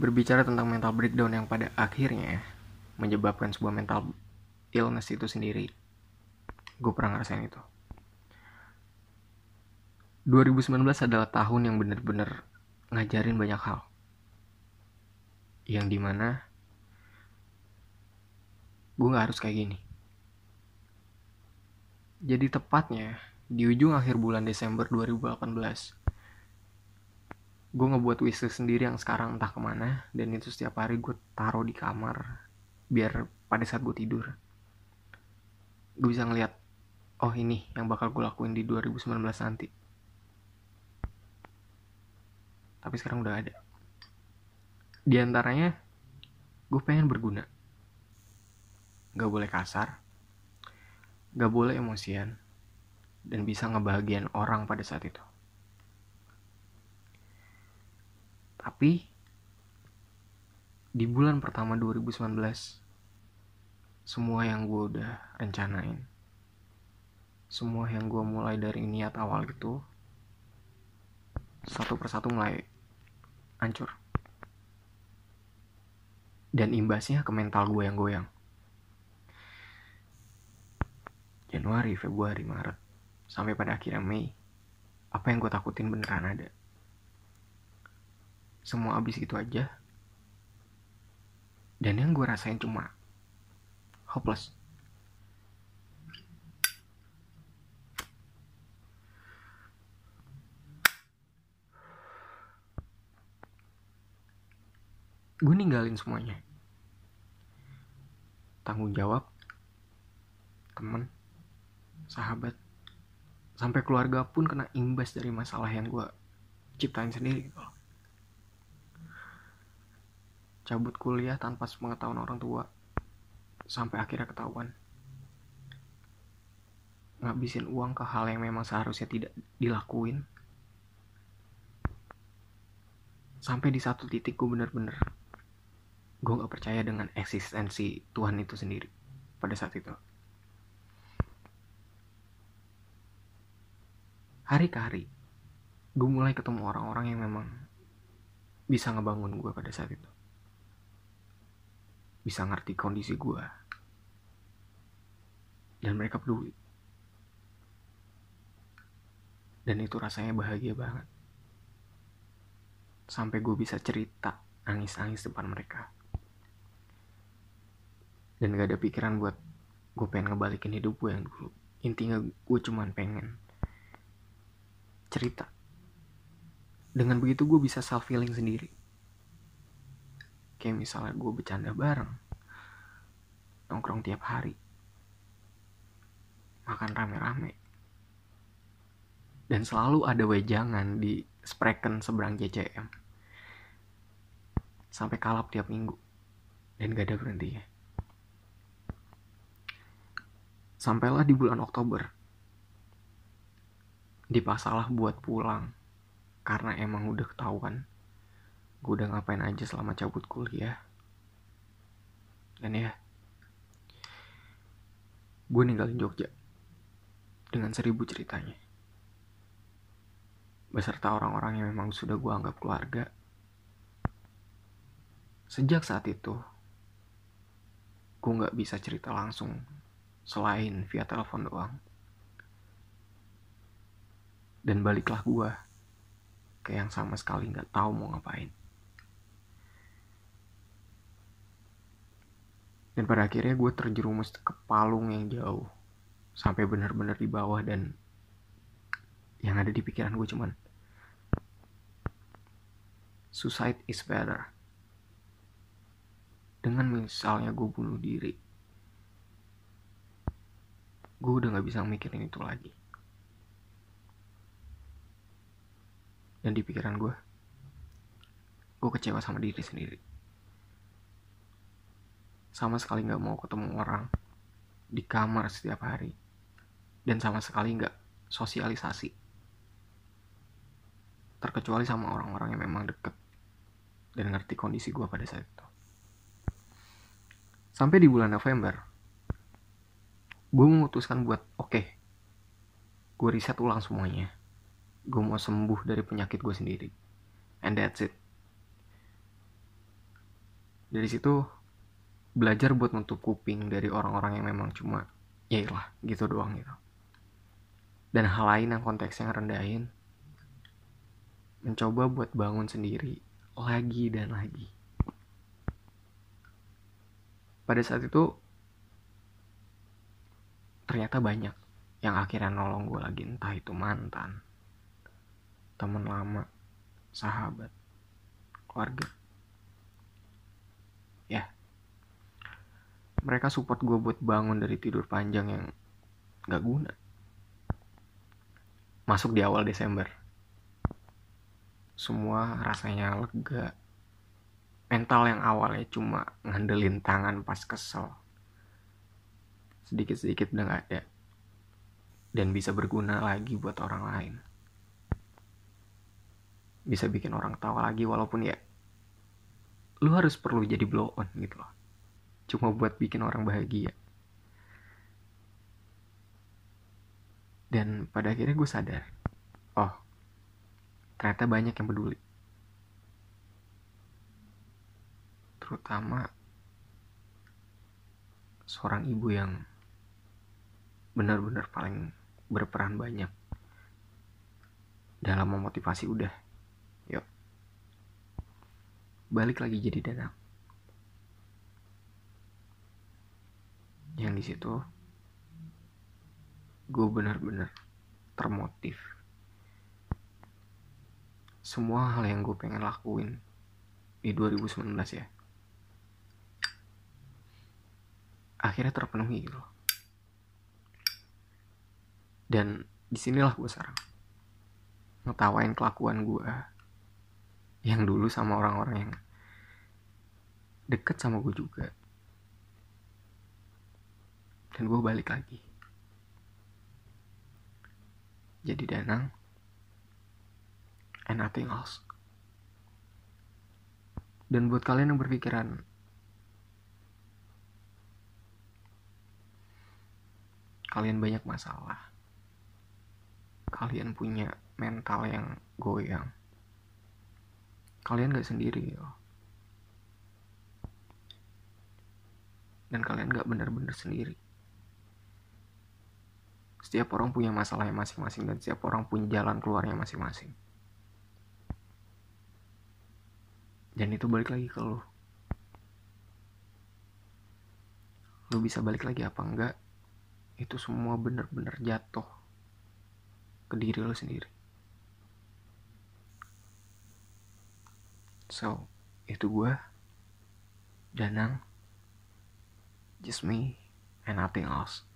Berbicara tentang mental breakdown yang pada akhirnya menyebabkan sebuah mental illness itu sendiri. Gue pernah ngerasain itu. 2019 adalah tahun yang bener-bener ngajarin banyak hal. Yang di mana gue gak harus kayak gini. Jadi tepatnya di ujung akhir bulan Desember 2018 gue ngebuat wishlist sendiri yang sekarang entah ke mana dan itu setiap hari gue taruh di kamar biar pada saat gue tidur. Gue bisa ngeliat oh ini yang bakal gue lakuin di 2019 nanti. Tapi sekarang udah ada. Di antaranya gue pengen berguna. Gak boleh kasar gak boleh emosian dan bisa ngebahagiain orang pada saat itu Tapi di bulan pertama 2019 semua yang gue udah rencanain semua yang gue mulai dari niat awal gitu satu persatu mulai hancur. Dan imbasnya ke mental gue yang goyang. Januari, Februari, Maret sampai pada akhirnya Mei apa yang gue takutin beneran ada semua habis gitu aja. Dan yang gue rasain cuma hopeless. Gue ninggalin semuanya. Tanggung jawab temen sahabat sampai keluarga pun kena imbas dari masalah yang gue ciptain sendiri gitu cabut kuliah tanpa sepengetahuan orang tua sampai akhirnya ketahuan. Ngabisin uang ke hal yang memang seharusnya tidak dilakuin. Sampai di satu titik gue bener-bener gue gak percaya dengan eksistensi Tuhan itu sendiri pada saat itu. Hari ke hari gue mulai ketemu orang-orang yang memang bisa ngebangun gue pada saat itu bisa ngerti kondisi gue dan mereka peduli. Dan itu rasanya bahagia banget. Sampai gue bisa cerita nangis-nangis depan mereka. Dan gak ada pikiran buat gue pengen ngebalikin hidup gue yang dulu. Intinya gue cuman pengen cerita. Dengan begitu gue bisa self healing sendiri kayak misalnya gue bercanda bareng nongkrong tiap hari makan rame-rame dan selalu ada wejangan di Spreken seberang JCM sampai kalap tiap minggu dan gak ada berhentinya. Sampailah di bulan Oktober dipaksalah buat pulang karena emang udah ketahuan gue udah ngapain aja selama cabut kuliah. Dan ya gue ninggalin Jogja dengan seribu ceritanya. Beserta orang-orang yang memang sudah gue anggap keluarga. Sejak saat itu gue nggak bisa cerita langsung selain via telepon doang. Dan baliklah gue ke yang sama sekali nggak tahu mau ngapain dan pada akhirnya gue terjerumus ke palung yang jauh sampai benar-benar di bawah dan yang ada di pikiran gue cuman suicide is better. Dengan misalnya gue bunuh diri gue udah gak bisa mikirin itu lagi. Dan di pikiran gue gue kecewa sama diri sendiri sama sekali nggak mau ketemu orang di kamar setiap hari. Dan sama sekali nggak sosialisasi. Terkecuali sama orang-orang yang memang deket dan ngerti kondisi gue pada saat itu. Sampai di bulan November gue memutuskan buat oke okay, gue riset ulang semuanya. Gue mau sembuh dari penyakit gue sendiri. And that's it. Dari situ belajar buat nutup kuping dari orang-orang yang memang cuma ya lah gitu doang gitu. Dan hal lain yang konteksnya rendahin mencoba buat bangun sendiri lagi dan lagi. Pada saat itu ternyata banyak yang akhirnya nolong gue lagi entah itu mantan teman lama sahabat keluarga ya mereka support gue buat bangun dari tidur panjang yang gak guna. Masuk di awal Desember. Semua rasanya lega. Mental yang awalnya cuma ngandelin tangan pas kesel. Sedikit-sedikit udah gak ada. Dan bisa berguna lagi buat orang lain. Bisa bikin orang tawa lagi walaupun ya lu harus perlu jadi blow on gitu loh cuma buat bikin orang bahagia. Dan pada akhirnya gue sadar oh ternyata banyak yang peduli. Terutama seorang ibu yang benar-benar paling berperan banyak dalam memotivasi udah. Yuk balik lagi jadi danang yang di situ gue benar-benar termotiv semua hal yang gue pengen lakuin di 2019 ya akhirnya terpenuhi gitu loh. Dan di sinilah gue sekarang ngetawain kelakuan gue yang dulu sama orang-orang yang deket sama gue juga dan gue balik lagi. Jadi danang and nothing else. Dan buat kalian yang berpikiran kalian banyak masalah. Kalian punya mental yang goyang. Kalian gak sendiri yo. Dan kalian gak bener-bener sendiri setiap orang punya masalahnya masing-masing dan setiap orang punya jalan keluarnya masing-masing dan itu balik lagi ke lo lo bisa balik lagi apa enggak itu semua bener-bener jatuh ke diri lo sendiri. So, itu gue, Danang, just me, and nothing else.